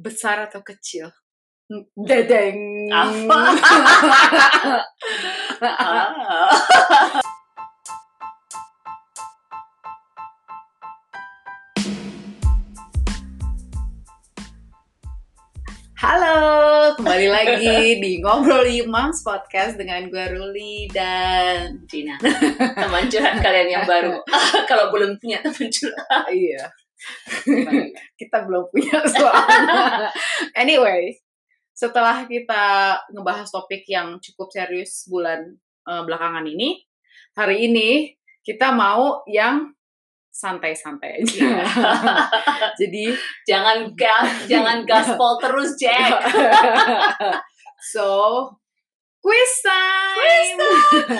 besar atau kecil? Dedeng. Apa? Halo, kembali lagi di Ngobrol Imams Podcast dengan gue Ruli dan Gina, teman curhat kalian yang baru. Kalau belum punya teman curhat, iya. kita belum punya soalnya. anyway, setelah kita ngebahas topik yang cukup serius bulan eh, belakangan ini, hari ini kita mau yang santai-santai aja. Jadi jangan gas, jangan gaspol terus, Jack. so, quiz time. Quiz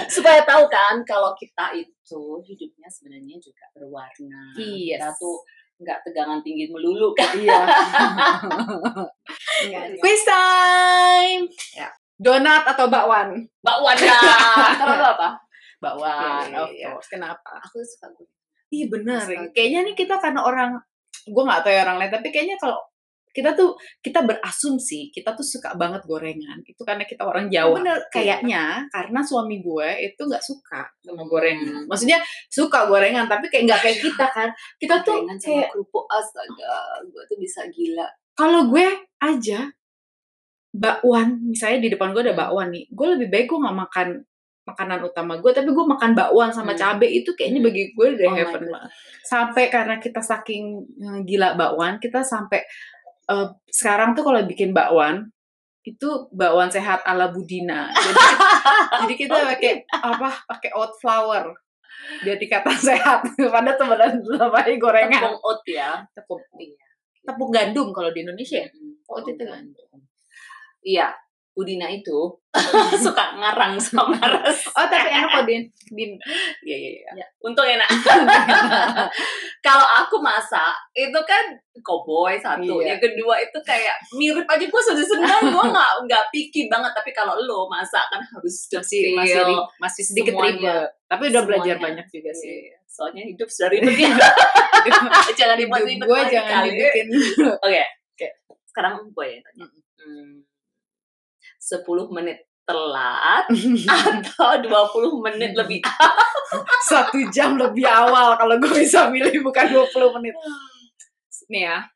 Supaya tahu kan kalau kita itu hidupnya sebenarnya juga berwarna. Yes. Kita tuh nggak tegangan tinggi melulu kan. Iya. quiz time. Ya. Donat atau bakwan? Bakwan lah. Kalau lu apa? Bakwan. Iya, Of iya. course. Kenapa? Aku suka gue. Iya benar. Kayaknya nih kita karena orang, gue nggak tahu ya orang lain, tapi kayaknya kalau kita tuh kita berasumsi kita tuh suka banget gorengan itu karena kita orang Jawa. Bener. Kayaknya karena suami gue itu nggak suka sama Hmm. gorengan. Maksudnya suka gorengan tapi kayak nggak kayak kita kan. Kita tuh Gorengan sama kayak kerupuk astaga, gue tuh bisa gila. kalau gue aja bakwan misalnya di depan gue ada bakwan nih gue lebih baik gue nggak makan makanan utama gue tapi gue makan bakwan sama Hmm. cabe itu kayaknya bagi gue udah Oh heaven sampai karena kita saking eh, gila bakwan kita sampai eh, sekarang tuh kalau bikin bakwan itu bakwan sehat ala Budina jadi, jadi kita pakai apa pakai oat flour biar dikata sehat pada teman namanya gorengan Tepung oat ya. tepung Iya. tepung gandum kalau di Indonesia ya? Mm, Oh, itu kan. Iya, Budina itu suka ngarang sama res. Oh tapi enak kok din, din. Iya, iya, iya. Ya. Untung enak. Kalau aku masak, itu kan cowboy satu. Iya. Yang kedua itu kayak mirip aja gue sudah senang. gue nggak nggak picky banget. Tapi kalau lo masak kan harus masih masih masih sedikit ribet. Tapi udah belajar Semuanya. banyak juga sih. Iya, Soalnya hidup sudah ribet ya. jangan Hidup ribet-ribet gue jangan kali. dibikin. Oke. Oke. Sekarang gue yang tanya. Hmm, 10 menit telat atau 20 menit lebih Satu jam lebih awal kalau gue bisa milih bukan 20 menit. Nih ya.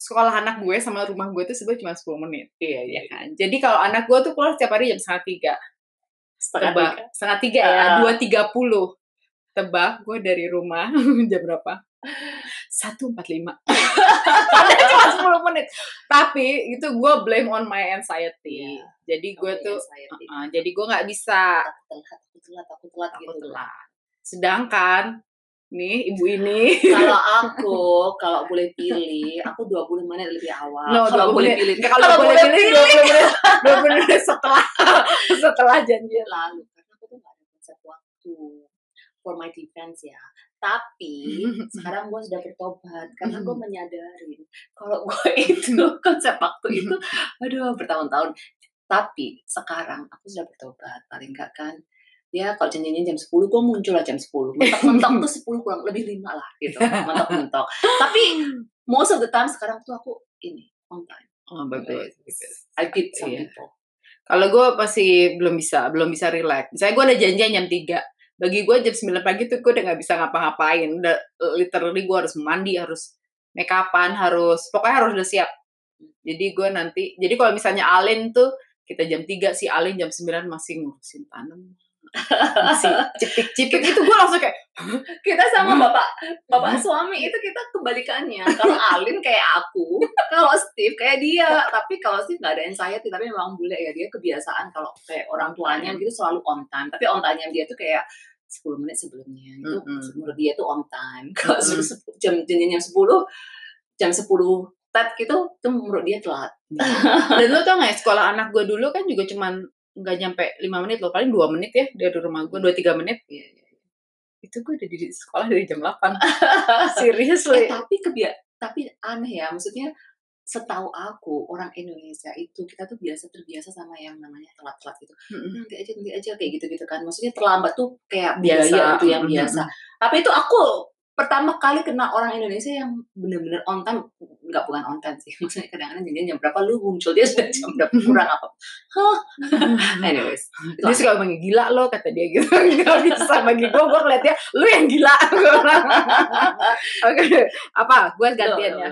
Sekolah anak gue sama rumah gue tuh sebenarnya cuma 10 menit. Iya, Ya kan? Jadi kalau anak gue tuh keluar setiap hari jam setengah tiga. Setengah Tebak. tiga. Setengah tiga ya. Ah. Dua tiga puluh. Tebak gue dari rumah jam berapa? Satu empat lima. Padahal cuma sepuluh menit. Tapi itu gue blame on my anxiety. Iya. Jadi gue Oh, tuh, anxiety. uh, jadi gue nggak bisa Aku telat, aku telat, gitu. Sedangkan nih ibu ini Kalau aku, kalau boleh pilih, aku 20 menit lebih awal. No, kalau 20 boleh pilih. Kalau, boleh pilih, 20 menit, 20 menit setelah setelah janjian. lalu karena aku tuh gak ada konsep waktu for my defense ya tapi sekarang gue sudah bertobat karena gue menyadari kalau gue itu konsep waktu itu aduh bertahun-tahun tapi sekarang aku sudah bertobat paling enggak kan ya kalau janjinya jam 10 gue muncul lah jam 10 mentok-mentok tuh 10 kurang lebih 5 lah gitu mentok-mentok tapi most of the time sekarang tuh aku ini on time Oh, bagus. I beat some Iya. people Kalau gue masih belum bisa, belum bisa relax. Misalnya gue ada janjian jam 3. Bagi gue jam 9 pagi tuh gue udah gak bisa ngapa-ngapain. Udah literally gue harus mandi, harus make upan, harus pokoknya harus udah siap. Jadi gue nanti, jadi kalau misalnya Alin tuh kita jam 3 si Alin jam 9 masih ngurusin tanam. Masih cipik-cipik itu gue langsung kayak kita sama bapak bapak suami itu kita kebalikannya kalau Alin kayak aku kalau Steve kayak dia tapi kalau Steve nggak ada anxiety tapi memang bule ya dia kebiasaan kalau kayak orang tuanya gitu selalu on time tapi on time dia tuh kayak 10 menit sebelumnya itu Mm-mm. menurut dia tuh on time kalau suruh jam jam jam 10 jam 10 tet gitu itu menurut dia telat Dan lu tau gak ya, sekolah anak gue dulu kan juga cuman nggak nyampe 5 menit loh, paling 2 menit ya dari rumah gue, 2-3 menit. Iya, iya, iya. Itu gue udah di sekolah dari jam 8. Eh, Seriously. tapi kebia tapi aneh ya maksudnya setahu aku orang Indonesia itu kita tuh biasa terbiasa sama yang namanya telat-telat gitu. Mm-mm. nanti aja nanti aja kayak gitu gitu kan. Maksudnya terlambat tuh kayak Biasa. itu yang biasa. Tapi itu aku pertama kali kena orang Indonesia yang bener-bener on time. Nggak bukan on time sih. Maksudnya kadang-kadang janjian jam berapa lu muncul dia sudah jam berapa kurang apa. Hah? anyways dia suka manggil gila lo kata dia gitu. Nggak bisa bagi gue gue ngeliat dia lu yang gila. Oke apa? Gue gantian ya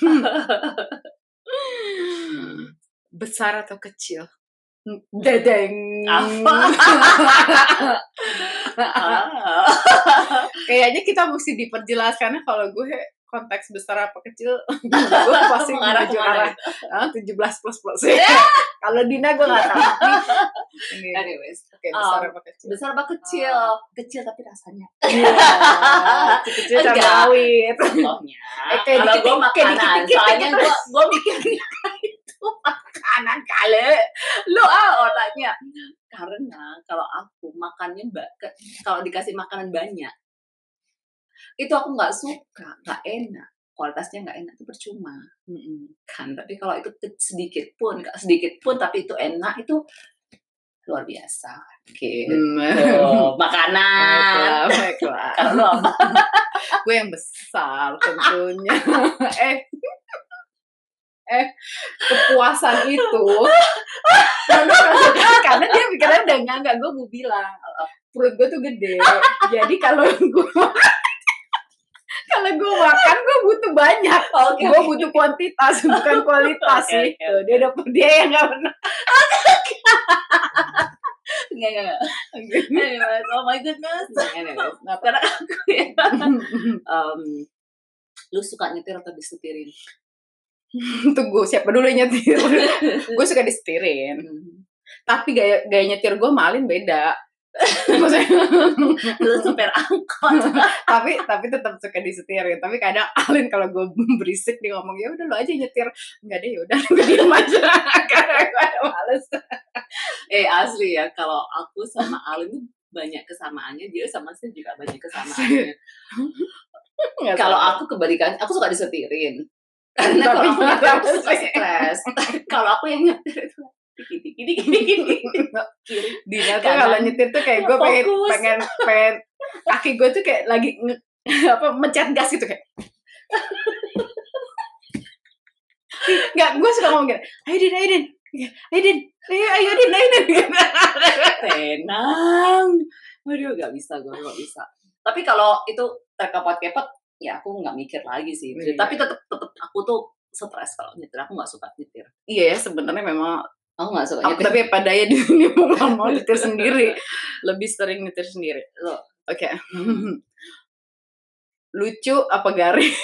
besar atau kecil dedeng Apa? Ah. kayaknya kita mesti diperjelas karena kalau gue konteks besar apa kecil? Gue pasti menuju arah. ah, 17 plus plus. Kalau Dina gue nggak tahu. Ini, anyways oke besar Um, apa kecil? besar apa kecil? Kecil tapi rasanya. Iya, kecil Enggak. rawit contohnya Eh, kayak kalau dikit- gue makanan dikit-dikit soalnya gitu. gue gue mikirnya itu makanan kali lu ah otaknya karena kalau aku makannya mbak kalau dikasih makanan banyak itu aku nggak suka nggak enak. Kualitasnya nggak enak itu percuma. Kan tapi kalau itu sedikit pun nggak sedikit pun tapi itu enak itu luar biasa. Oke Hmm. makanan. Baiklah, baiklah. kalau apa? gue yang besar tentunya. Eh. Eh kepuasan itu. Karena dia pikirannya udah enggak gue mau bilang perut gue tuh gede. Jadi kalau gue kalau gue makan gue butuh banyak. Oke, gue butuh kuantitas bukan kualitas sih oke, Tuh, dia dapet dia yang nggak pernah. Enggak, enggak, enggak. Oh my goodness. Nah, Karena aku ya, um, lu suka nyetir atau disetirin? tunggu siapa dulu yang nyetir? Gue suka disetirin. Tapi gaya gaya nyetir gue malin beda lu supir angkot. tapi tapi tetap suka disetirin tapi kadang Alin kalau gue berisik dia ngomong ya udah lo aja nyetir nggak deh ya udah gue diem aja karena gue ada males eh asli ya, kalau aku sama Alin banyak kesamaannya, dia sama saya juga banyak kesamaannya. Kalau aku kebalikan, aku suka disetirin. Karena kalau aku nyetir aku suka stres. kalau aku yang nyetir itu dikit dikit dikit dikit kiri Dina tuh kalau nyetir tuh kayak gue pengen pengen pengen kaki gue tuh kayak lagi nge, apa mencet gas gitu kayak. Nggak gue suka ngomong gini ayo din ayo din. Ayo din. Ayo ayo din ayo din. Tenang. Aduh gak bisa gue gak bisa. Tapi kalau itu terkepot-kepot ya aku nggak mikir lagi sih. Iya. tapi tetep tetep aku tuh stres kalau nyetir. Aku nggak suka nyetir. Iya ya sebenarnya memang aku nggak suka. Nyetir tapi pada ya di sini mau nggak mau nyetir sendiri. Lebih sering nyetir sendiri. Loh. oke. Lucu apa garing?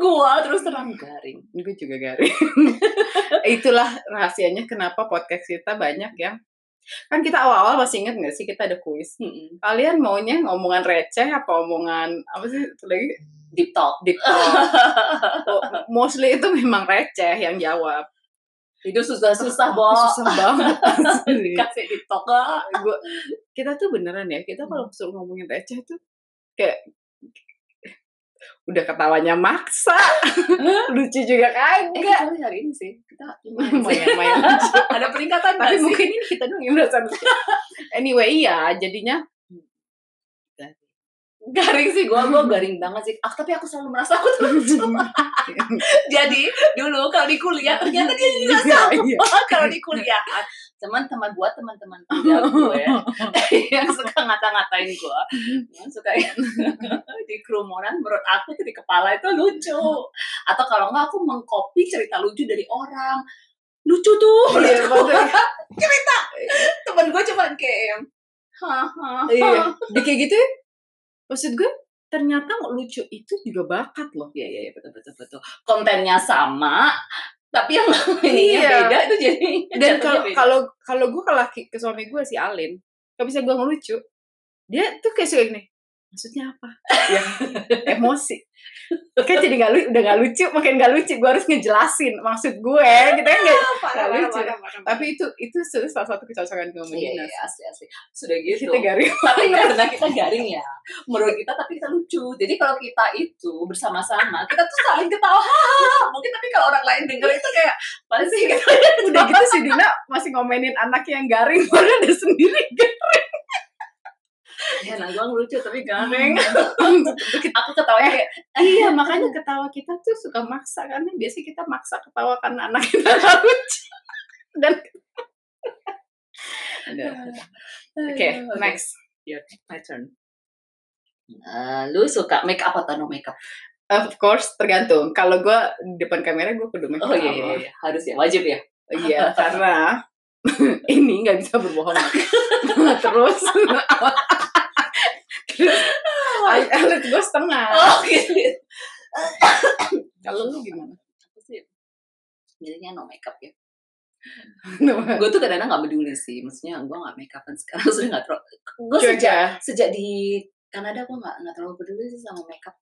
Gua terus terang garing. Gue juga garing. Itulah rahasianya kenapa podcast kita banyak yang kan kita awal-awal masih inget nggak sih kita ada kuis? Mm-mm. kalian maunya ngomongan receh apa omongan apa sih lagi deep talk. Deep talk. Oh, mostly itu memang receh yang jawab. Itu susah susah bo susah banget asli. kasih deep talk. Gua- kita tuh beneran ya kita kalau suruh ngomongin receh tuh kayak udah ketawanya maksa. Lucu juga eh kagak. kecuali hari ini sih. Kita main-main ada peningkatan tapi sih? mungkin ini kita dong yang merasa anyway iya jadinya garing sih gua gua garing banget sih. Ah, tapi aku selalu merasa aku tuh lucu jadi dulu kalau di kuliah ternyata dia juga sama Iya. kalau di kuliah. Teman-teman buat teman-teman kuliah gue yang suka ngata-ngatain gue yang suka di kerumunan menurut aku tuh di kepala itu lucu. Atau kalau enggak aku mengcopy cerita lucu dari orang. Lucu tuh Iya, cerita. Teman gue cuma kayak hahaha iya di kayak gitu ya maksud gue ternyata lucu itu juga bakat loh Iya iya iya, betul betul betul. Kontennya sama, tapi yang ininya Iya. beda itu jadi dan kalau kalau kalau gue ke laki ke suami gue si Alin gak bisa gue ngelucu dia tuh kayak suka gini maksudnya apa ya emosi kan jadi nggak udah nggak lucu makin nggak lucu gue harus ngejelasin maksud gue kita kan nggak lucu. parah, parah, tapi itu itu salah satu kecocokan gue sama iya, iya, asli asli. Sudah gitu. kita garing tapi karena kita garing ya, menurut kita tapi kita lucu. Jadi kalau kita itu bersama-sama, kita tuh saling ketawa. Mungkin tapi kalau orang lain denger itu kayak pasti kita udah gitu si Dina masih ngomenin anak yang garing padahal dia sendiri garing ya nanggung lucu tapi garing Hmm. aku ketawa kayak iya makanya ketawa kita tuh suka maksa karena biasanya kita maksa ketawa karena anak kita lucu. Dan oke next. Your my turn. Eh, lu suka make up atau no make up? Of course tergantung. Kalau gue di depan kamera gue kudu make oh up. iya, iya, iya. harus ya wajib ya? Iya, karena ini nggak bisa berbohong. Terus terus alit gue setengah. Oh gitu kalau lu gimana? Aku sih jadinya no make up ya gue tuh kadang-kadang gak peduli sih maksudnya gue gak make upan sekarang sudah gak terlalu gue cuaca sejak sejak di Kanada gue gak, nggak terlalu peduli sih sama make up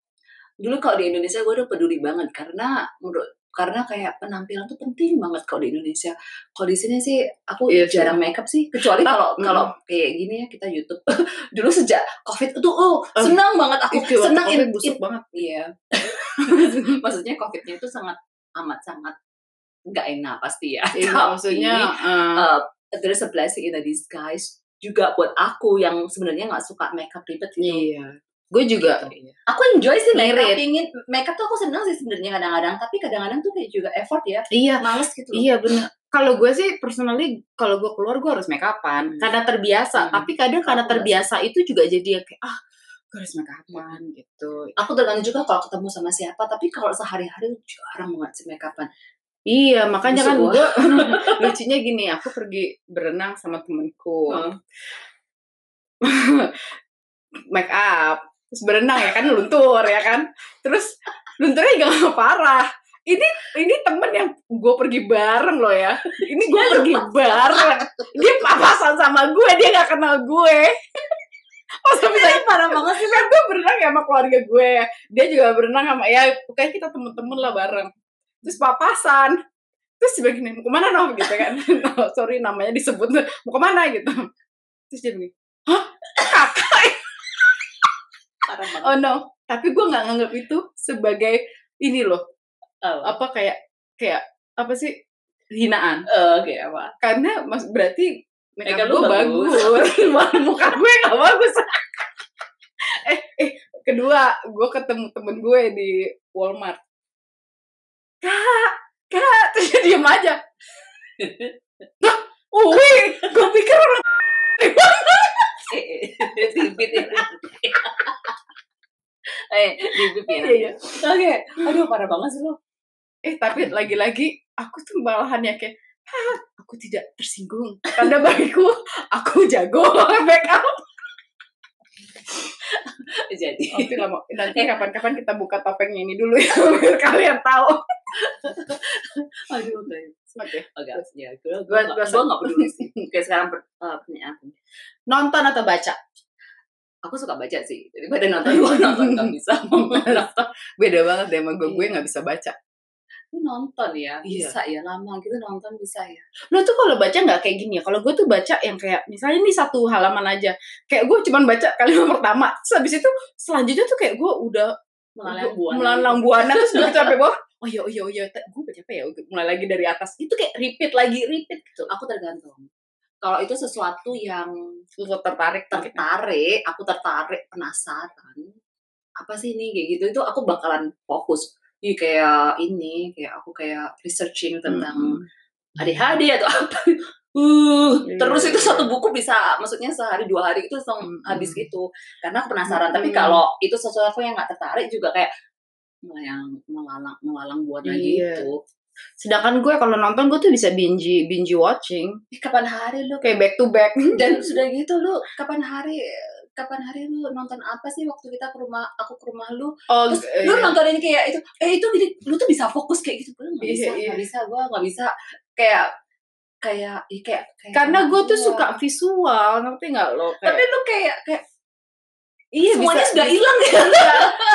dulu kalau di Indonesia gue udah peduli banget karena menurut karena kayak penampilan tuh penting banget kalau di Indonesia. Kalau di sini sih aku Iya sih. jarang make up sih kecuali kalau Mm. kalau kayak gini ya kita YouTube. Dulu sejak covid itu oh senang banget aku itu senang waktu in, COVID busuk banget. Iya. Maksudnya covidnya itu sangat amat sangat nggak enak pasti ya. Iya, Tapi, maksudnya eh, uh, there's a blessing in a disguise juga buat aku yang sebenarnya nggak suka makeup ribet gitu. iya gue juga Aku enjoy sih makeup, pingin makeup tuh aku seneng sih sebenarnya kadang-kadang, tapi kadang-kadang tuh kayak juga effort ya, iya males gitu. loh. iya benar kalau gue sih personally kalau gue keluar gue harus make upan Hmm. karena terbiasa Hmm. tapi kadang karena terbiasa itu juga jadi kayak ah gue harus make upan gitu Aku tergantung juga kalau ketemu sama siapa, tapi kalau sehari-hari jarang banget sih make upan. Iya, makanya kan gue lucunya gini, aku pergi berenang sama temenku, Hmm. make up, terus berenang ya kan luntur ya kan, terus lunturnya gak parah. Ini ini temen yang gue pergi bareng loh ya, ini gue pergi bareng, dia papasan sama gue, dia gak kenal gue. Masa bisa parah banget sih. kan gue berenang ya sama keluarga gue. Dia juga berenang sama ya pokoknya kita temen-temen lah bareng. Terus papasan. Terus dia begini mau ke mana noh? Gitu kan. Oh, sorry namanya disebut. Mau ke mana? Gitu. Terus dia begini hah? Kakak banget. Oh no. Tapi gue nggak nganggap itu sebagai ini loh. Oh. apa kayak kayak apa sih? Hinaan. Eh, Oke, apa? karena mas berarti Makeup lu gue bagus. bagus. Muka gue gak bagus. Eh eh kedua gue ketemu temen gue di Walmart. Kak kak terus dia diem aja. Uwi, gue pikir orang Dibit ya. Eh, ya. Iya, iya. Oke, aduh parah banget sih lo. eh tapi lagi-lagi aku tuh malahan ya kayak "Hah, aku tidak tersinggung karena bagiku aku jago make up Jadi, Oke lah, mau nanti kapan-kapan kita buka topengnya ini dulu ya biar kalian tahu. aduh, oke. Oke. Ya, gue gue gue nggak peduli sih. Kayak sekarang per, uh, pertanyaan aku. Nonton atau baca? Aku suka baca sih. Daripada nonton, gue nonton nggak bisa. nonton. Beda banget deh sama gue, gue Iya. nggak bisa baca. Gue nonton ya, Iya. bisa ya lama gitu nonton bisa ya. Lo tuh kalau baca nggak kayak gini ya? Kalau gue tuh baca yang kayak misalnya ini satu halaman aja, kayak gue cuman baca kalimat pertama, terus habis itu selanjutnya tuh kayak gue udah Melalang buana. melalang buana terus gue sampai bawah. Oh iya oh iya oh iya, gue baca apa ya? Mulai lagi dari atas. Itu kayak repeat lagi repeat gitu. Aku tergantung. Kalau itu sesuatu yang tertarik tertarik. aku tertarik, penasaran. Apa sih ini kayak gitu? Itu aku bakalan fokus. Ih, kayak ini, kayak aku kayak researching tentang ADHD atau apa. Uh, Iya, terus itu iya. satu buku bisa, maksudnya sehari dua hari itu langsung Mm-mm. habis gitu. Karena aku penasaran. Tapi Mm-mm. kalau itu sesuatu yang nggak tertarik juga kayak melayang, melalang, melalang buana Iya. gitu. Sedangkan gue kalau nonton gue tuh bisa binge binge watching, kapan hari lu kayak back to back. dan sudah gitu lu kapan hari kapan hari lu nonton apa sih waktu kita ke rumah aku ke rumah lu Oh, terus eh, lu nontonin kayak itu eh itu lu tuh bisa fokus kayak gitu gue nggak Iya, bisa iya. nggak bisa gue nggak bisa kayak kayak kayak, kayak karena gue tuh Iya. suka visual, ngerti nggak lo? tapi Kayak, lu kayak kayak iya semuanya bisa, sudah hilang ya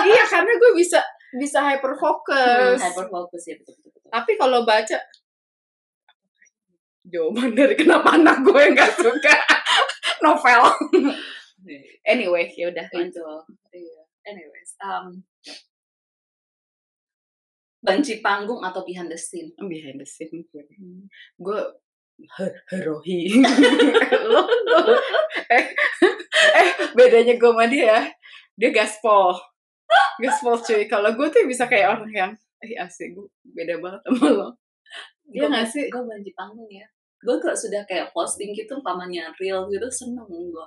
iya karena gue bisa bisa hyper focus. hyper fokus ya betul betul, betul. Tapi kalau baca jawaban dari kenapa anak gue nggak suka novel. anyway, ya udah. itu iya anyways um, benci panggung atau behind the scene Behind the scene gue. Gue Her- Herohi. lo, lo. Eh, eh, bedanya gue sama dia, dia gaspol. Gaspol cuy. Kalau gue tuh bisa kayak orang yang, eh asik, gue beda banget sama lo. Iya nggak sih? Gue banji panggung ya. Gue kalau sudah kayak posting gitu, umpamanya real gitu, seneng gue.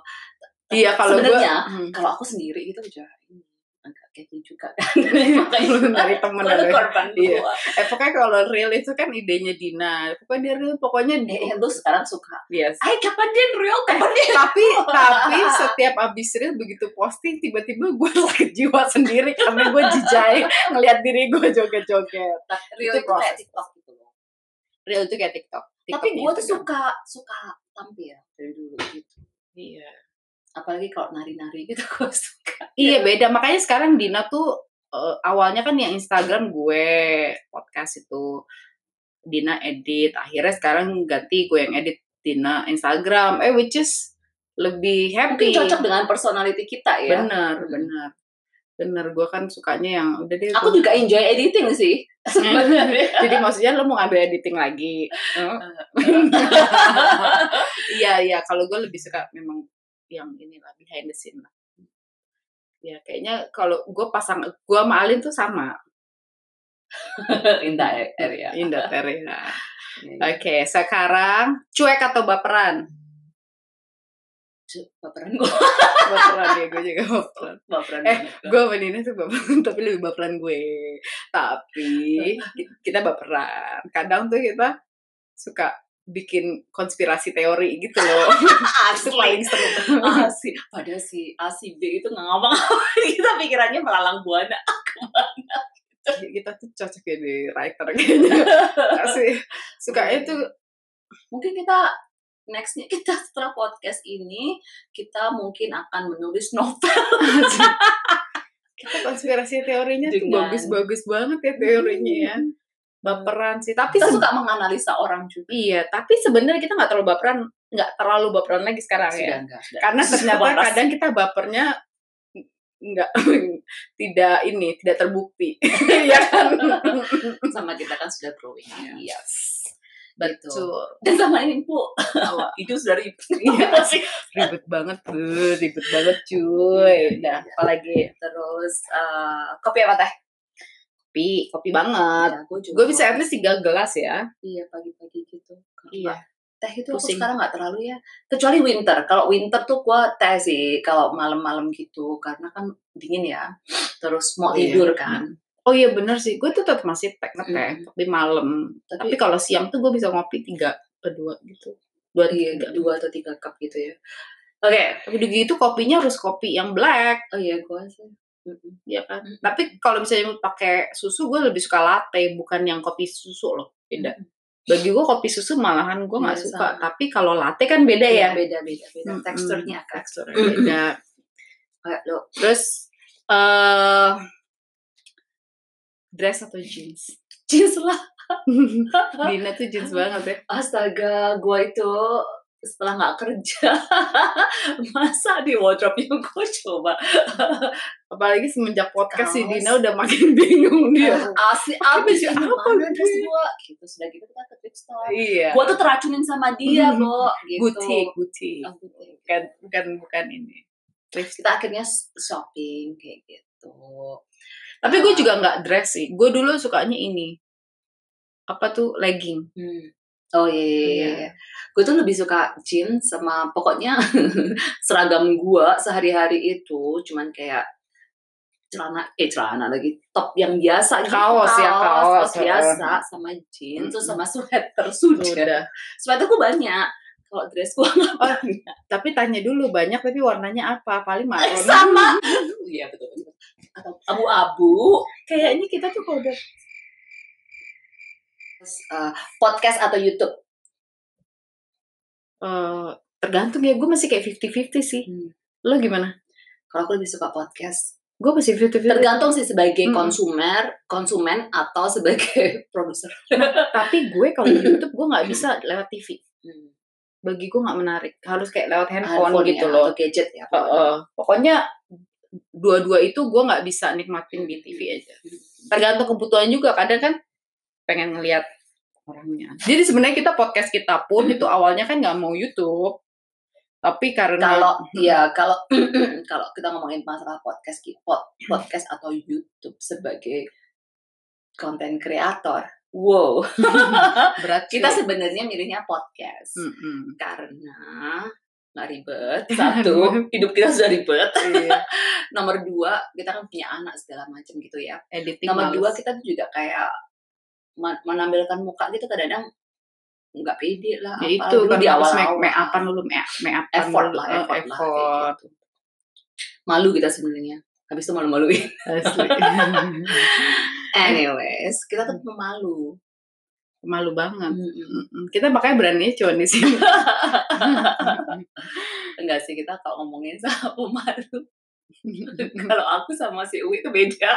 Iya, kalau gue... Sebenarnya, Hmm. kalau aku sendiri itu udah ini agak kepo juga kan. Lu nyari temen ada. korban Iya. Eh pokoknya kalau real itu kan idenya Dina. Pokoknya dia real, pokoknya Eh, dia. eh, lu sekarang suka. Yes. Ay, kapan dia real? Kapan dia? tapi tapi setiap abis real begitu posting tiba-tiba gue sakit jiwa sendiri karena gue jijai ngelihat diri gue joget-joget. Real Itu itu kayak. TikTok gitu loh. Real itu kayak TikTok. Tapi gue tuh suka suka tampil dari dulu gitu. Iya. Apalagi kalau nari-nari gitu gue suka. Iya beda. Makanya sekarang Dina tuh eh, awalnya kan yang Instagram gue podcast itu Dina edit. Akhirnya sekarang ganti gue yang edit Dina Instagram. Eh which is lebih happy. Mungkin cocok dengan personality kita ya. bener bener bener gue kan sukanya yang udah deh Aku juga enjoy editing sih. Sebenarnya. jadi maksudnya lo mau ngambil editing lagi. Iya iya. Kalau gue lebih suka memang yang inilah behind the scene lah ya kayaknya kalau gue pasang gue sama Alin tuh sama. Indah area. Indah Terina oke sekarang cuek atau baperan? Baperan gue. baperan ya gue juga baperan. Baperan Eh, gue Nina tuh baperan tapi lebih baperan gue. Tapi ki- kita baperan. Kadang tuh kita suka bikin konspirasi teori gitu loh. Itu paling seru. A si. Pada si A si B itu nggak ngapa-ngapain kita pikirannya melalang buana. Kita tuh cocok jadi writer kayaknya. Sih. Sukanya tuh mungkin kita nextnya kita setelah podcast ini kita mungkin akan menulis novel. Kita konspirasi teorinya tuh Dengan- bagus-bagus banget ya teorinya ya baperan sih. Tapi kita suka menganalisa orang juga. Iya tapi sebenarnya kita nggak terlalu baperan nggak terlalu baperan lagi sekarang ya. Sudah enggak sudah. karena ternyata kadang kita bapernya nggak tidak ini tidak terbukti. Ya kan? Sama kita kan sudah growing. Iya. yes betul. Betul dan sama ini bu. Itu sudah ribet. Iya. ribet banget tuh ribet banget cuy. Dah apalagi? Terus eh, kopi apa teh kopi kopi banget. Ya, gue gue bisa at least tiga gelas ya. Iya pagi-pagi gitu. Iya. teh itu aku Pusing. sekarang nggak terlalu ya. Kecuali winter. Kalau winter tuh gua teh sih kalau malam-malam gitu. Karena kan dingin ya. Terus Oh, mau iya. tidur kan. Oh iya bener sih. Gue tuh tetap masih teh ngeteh Mm. tapi malam. Tapi tapi, kalau siang tuh gue bisa ngopi tiga kedua gitu. Dua iya tiga. dua atau tiga cup gitu ya. Oke. Tapi udah gitu kopinya harus kopi yang black. Oh iya gua sih Mm-mm. ya kan? Mm. tapi kalau misalnya pakai susu gue lebih suka latte bukan yang kopi susu loh beda bagi gue kopi susu malahan gue nggak Iya, suka sama. tapi kalau latte kan beda ya. beda beda beda. Mm-mm. teksturnya kan. teksturnya beda. Kayak lo. Terus eh dress atau jeans? Jeans lah. Dina tuh jeans banget ya. Astaga gua itu setelah nggak kerja. Masa di wardrobe nya gue coba? Apalagi semenjak podcast si. Dina udah makin bingung dia. Asli abis ini apa gue? gitu sudah gitu kita ke thrift store. Iya. Gua tuh teracunin sama dia bo gitu. butik. Butik Oh, butik. bukan bukan bukan ini. Thrift kita akhirnya shopping kayak gitu. Tapi gue juga nggak dress sih. Gue dulu sukanya ini. Apa tuh legging. Hmm. Oh iya, iya, iya. Iya. gue tuh lebih suka jeans sama pokoknya seragam gua sehari-hari itu cuman kayak celana eh celana lagi top yang biasa gitu. Kaos ya, kaos. top biasa sama jeans terus sama sweater sudah. Sweater gue banyak kalau dress gua nggak Oh, banyak. tapi tanya dulu banyak tapi warnanya apa? Paling marun. sama. Iya betul betul. Atau abu-abu. Kayaknya kita tuh kalau udah Eh, podcast atau YouTube? Eh, tergantung ya gue masih kayak 50-50 sih. Hmm. lo gimana? Kalau aku lebih suka podcast. Gue masih 50-50 tergantung sih sebagai Mm-mm. konsumer konsumen atau sebagai produser. Tapi gue kalau di YouTube gue nggak bisa lewat TV Hmm. bagi gue nggak menarik. Harus kayak lewat handphone, Handphone gitu ya, loh. atau gadget ya Heeh. pokoknya dua-dua itu gue nggak bisa nikmatin di TV aja. Tergantung kebutuhan juga. Kadang kan pengen ngelihat orangnya. Jadi sebenarnya kita podcast kita pun itu awalnya kan nggak mau YouTube, tapi karena Kalau ya kalau kalau kita ngomongin masalah podcast pod- podcast atau YouTube sebagai konten kreator, wow, berat kita sebenarnya milihnya podcast. Karena nggak ribet satu hidup kita sudah ribet. Iya, nomor dua kita kan punya anak segala macam gitu ya. Editing nomor males. dua kita tuh juga kayak menampilkan muka gitu kadang-kadang nggak pede lah ya itu kan di awal make, make upan dulu make, make upan effort dulu. lah Eh, effort, lah effort. gitu. malu kita sebenarnya habis itu malu-maluin anyways kita tuh pemalu malu banget Mm-mm. Mm-mm. kita makanya berani cuma di sini enggak sih kita kalau ngomongin sama pemalu kalau aku sama si Uwi itu beda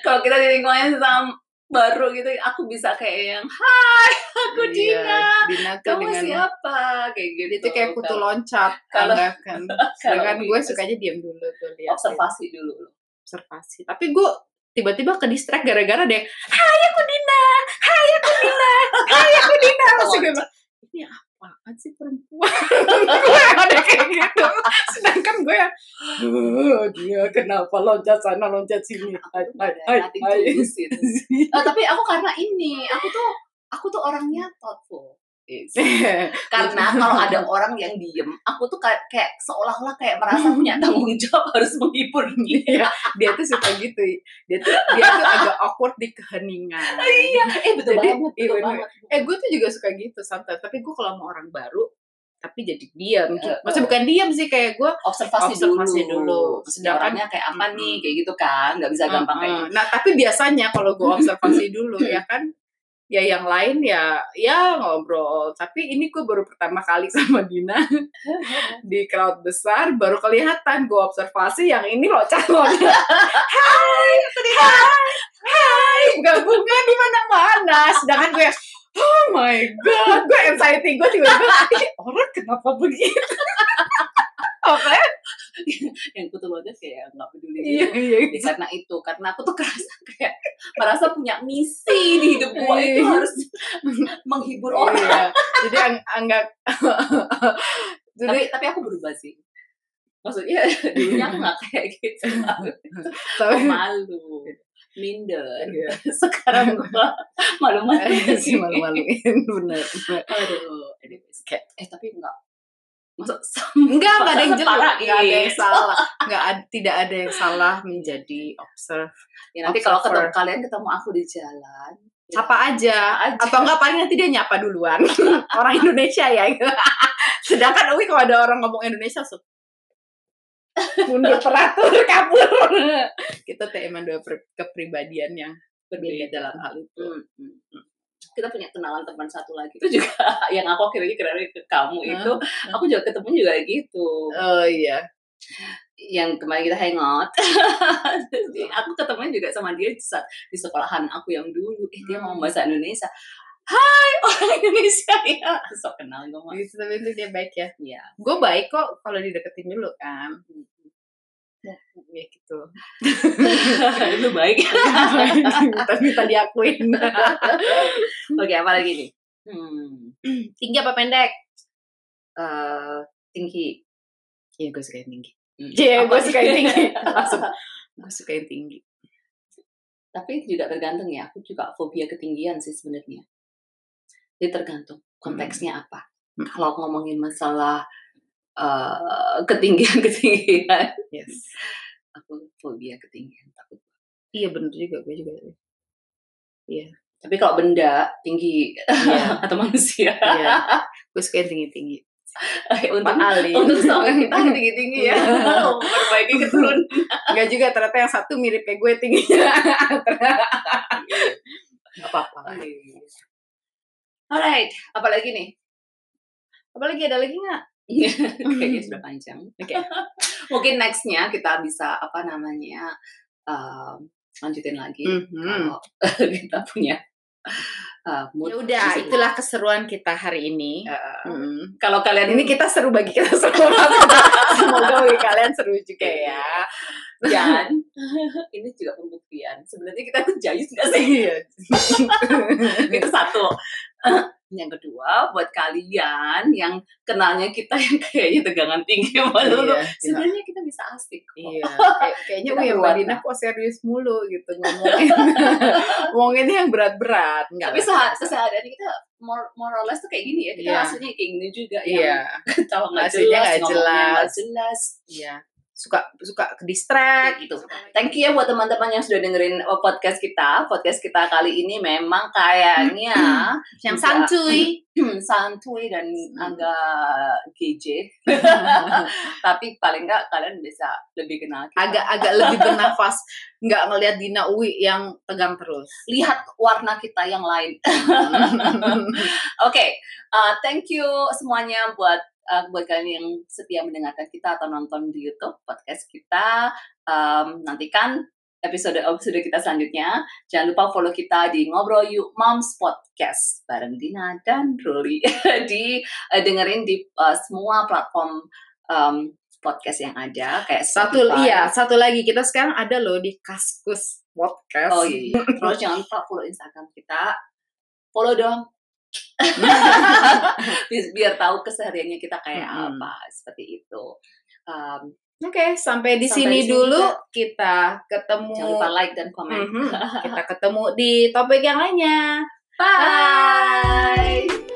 kalau kita di lingkungan sama baru gitu aku bisa kayak yang hai aku Iya, Dina. Dina tuh kamu dengan siapa? Kayak gitu itu kayak kutu Kalau- loncat kalau- kan? sedangkan gue gitu, sukanya diam dulu tuh lihat observasi dulu observasi. Tapi gue tiba-tiba ke distract gara-gara deh hai aku Dina. Hai aku Dina. Hai aku Dina. Terus gue ini apaan sih perempuan? Gue ada kayak gitu. Sedangkan gue yang "Oh, dia kenapa loncat sana loncat sini? Hai hai hai. Eh, tapi aku karena ini aku tuh aku tuh orangnya thoughtful karena kalau ada orang yang diem aku tuh kayak, kayak seolah-olah kayak merasa punya tanggung jawab harus menghibur dia. Iya, dia tuh suka gitu. Dia tuh dia tuh agak awkward di keheningan. Iya. Eh betul Jadi, banget iya, betul bener. banget. eh gue tuh juga suka gitu sometimes tapi gue kalau mau orang baru tapi jadi diam gitu. Maksudnya bukan diam sih kayak gue observasi, Observasi dulu, dulu. Sedangkan- orangnya kayak apa nih kayak gitu kan. Nggak bisa gampang kayak gitu. Nah tapi biasanya kalau gue observasi dulu ya kan ya yang lain ya ya ngobrol. Tapi ini gue baru pertama kali sama Dina di crowd besar baru kelihatan gue observasi yang ini loncat loncat hai hai hai gabungan di mana mana sedangkan gue oh my god gue anxiety gue tiba-tiba "Ih, orang kenapa begitu? Oke yang kutu loncat kayak nggak peduli iya gitu. iya. Ya, karena itu karena aku tuh kerasa kayak merasa punya misi di hidup gue itu Iya. harus menghibur orang. Iya. jadi ang- anggap jadi tapi tapi aku berubah sih. Maksudnya dulunya aku nggak kayak gitu. Tapi malu. Minder. Iya. sekarang gue malu-malu sih malu-maluin. Bener aduh anyways, kayak eh tapi enggak Masa enggak enggak ada yang jelek enggak ada yang itu. salah. Enggak ada, tidak ada yang salah menjadi observe ya nanti kalau ketemu kalian ketemu aku di jalan. Ya, apa aja. aja. atau enggak paling nanti dia nyapa duluan. Orang Indonesia ya. Sedangkan Uwi kalau ada orang ngomong Indonesia langsung mundur teratur kabur. Kita tuh emang dua kepribadian yang berbeda dalam hal itu. Hmm, hmm, hmm. Kita punya kenalan teman satu lagi. Itu juga yang aku akhirnya kira ke kamu itu. Aku juga ketemu juga gitu. Oh iya. Yang kemarin kita hangout. Aku ketemunya juga sama dia di saat- di sekolahan aku yang dulu. Eh dia mau bahasa Indonesia. Hai orang Indonesia. Ya sok kenal gue mah tapi itu dia baik ya? Iya. gue baik kok kalau dideketin dulu kan ya gitu. Itu baik. Tapi minta diakuin oke apa lagi nih? Hmm. tinggi apa pendek? Eh, tinggi. Iya gue suka yang tinggi. Hmm. iya Apa? gue suka yang tinggi. Langsung. Gue suka yang tinggi. Tapi itu juga tergantung ya. Aku juga fobia ketinggian sih sebenarnya. Jadi tergantung konteksnya apa. Hmm. kalau ngomongin masalah eh, ketinggian ketinggian. Yes. Aku fobia ketinggian takut. Iya bener juga gue juga tapi kalau benda tinggi Iya. atau manusia. Iya. gue suka yang tinggi tinggi untuk Ali. untuk suami kita tinggi tinggi ya. Iya. memperbaiki keturunan. Enggak juga ternyata yang satu mirip kayak gue tingginya. Gak apa-apa alright apa lagi nih? Apalagi ada lagi nggak? kayaknya sudah panjang Oke. mungkin nextnya kita bisa apa namanya um, lanjutin lagi Mhm. kalau kita punya uh, Ya udah, itulah keseruan kita hari ini. Uh, Mm. kalau kalian Ini kita seru bagi kita semua. Semoga bagi kalian seru juga ya. dan ini juga pembuktian sebenarnya kita tuh jayus nggak sih Iya. itu satu yang kedua buat kalian yang kenalnya kita yang kayaknya tegangan tinggi malu Iya, sebenarnya kita bisa asik kok Iya, kayak- kayaknya ya berwarna. Dina kok serius mulu gitu ngomongin ngomonginnya yang berat-berat. Tapi lah, seha- biasa. keseharian kita more, more or less tuh kayak gini ya kita Iya. aslinya kayak gini juga Iya, yang ketawa nggak Aslinya jelas nggak ngomongnya nggak jelas. jelas iya. Suka suka ke distract Kayak gitu. Thank you ya buat teman-teman yang sudah dengerin uh, podcast kita. Podcast kita kali ini memang kayaknya yang Enggak. santuy. santuy dan agak geje. Tapi paling nggak kalian bisa lebih kenal kita. Agak-agak lebih bernafas, nggak ngelihat Dina Uwi yang tegang terus. lihat warna kita yang lain. Oke, uh, thank you semuanya buat uh, buat kalian yang setia mendengarkan kita atau nonton di YouTube podcast kita. Um, nantikan episode-episode kita selanjutnya. Jangan lupa follow kita di Ngobrol Yuk Moms Podcast bareng Dina dan Ruli. di uh, dengerin di uh, semua platform um, podcast yang ada kayak Satu Spotify. iya, satu lagi kita sekarang ada loh di Kaskus Podcast. Oh iya. Terus jangan lupa follow Instagram kita. Follow dong. Biar, tahu kesehariannya kita kayak Mm-mm. apa seperti itu. Um, Oke, sampai di Sampai sini di sini dulu kita. kita ketemu. jangan lupa like dan komen. Mhm. Kita ketemu di topik yang lainnya. Bye.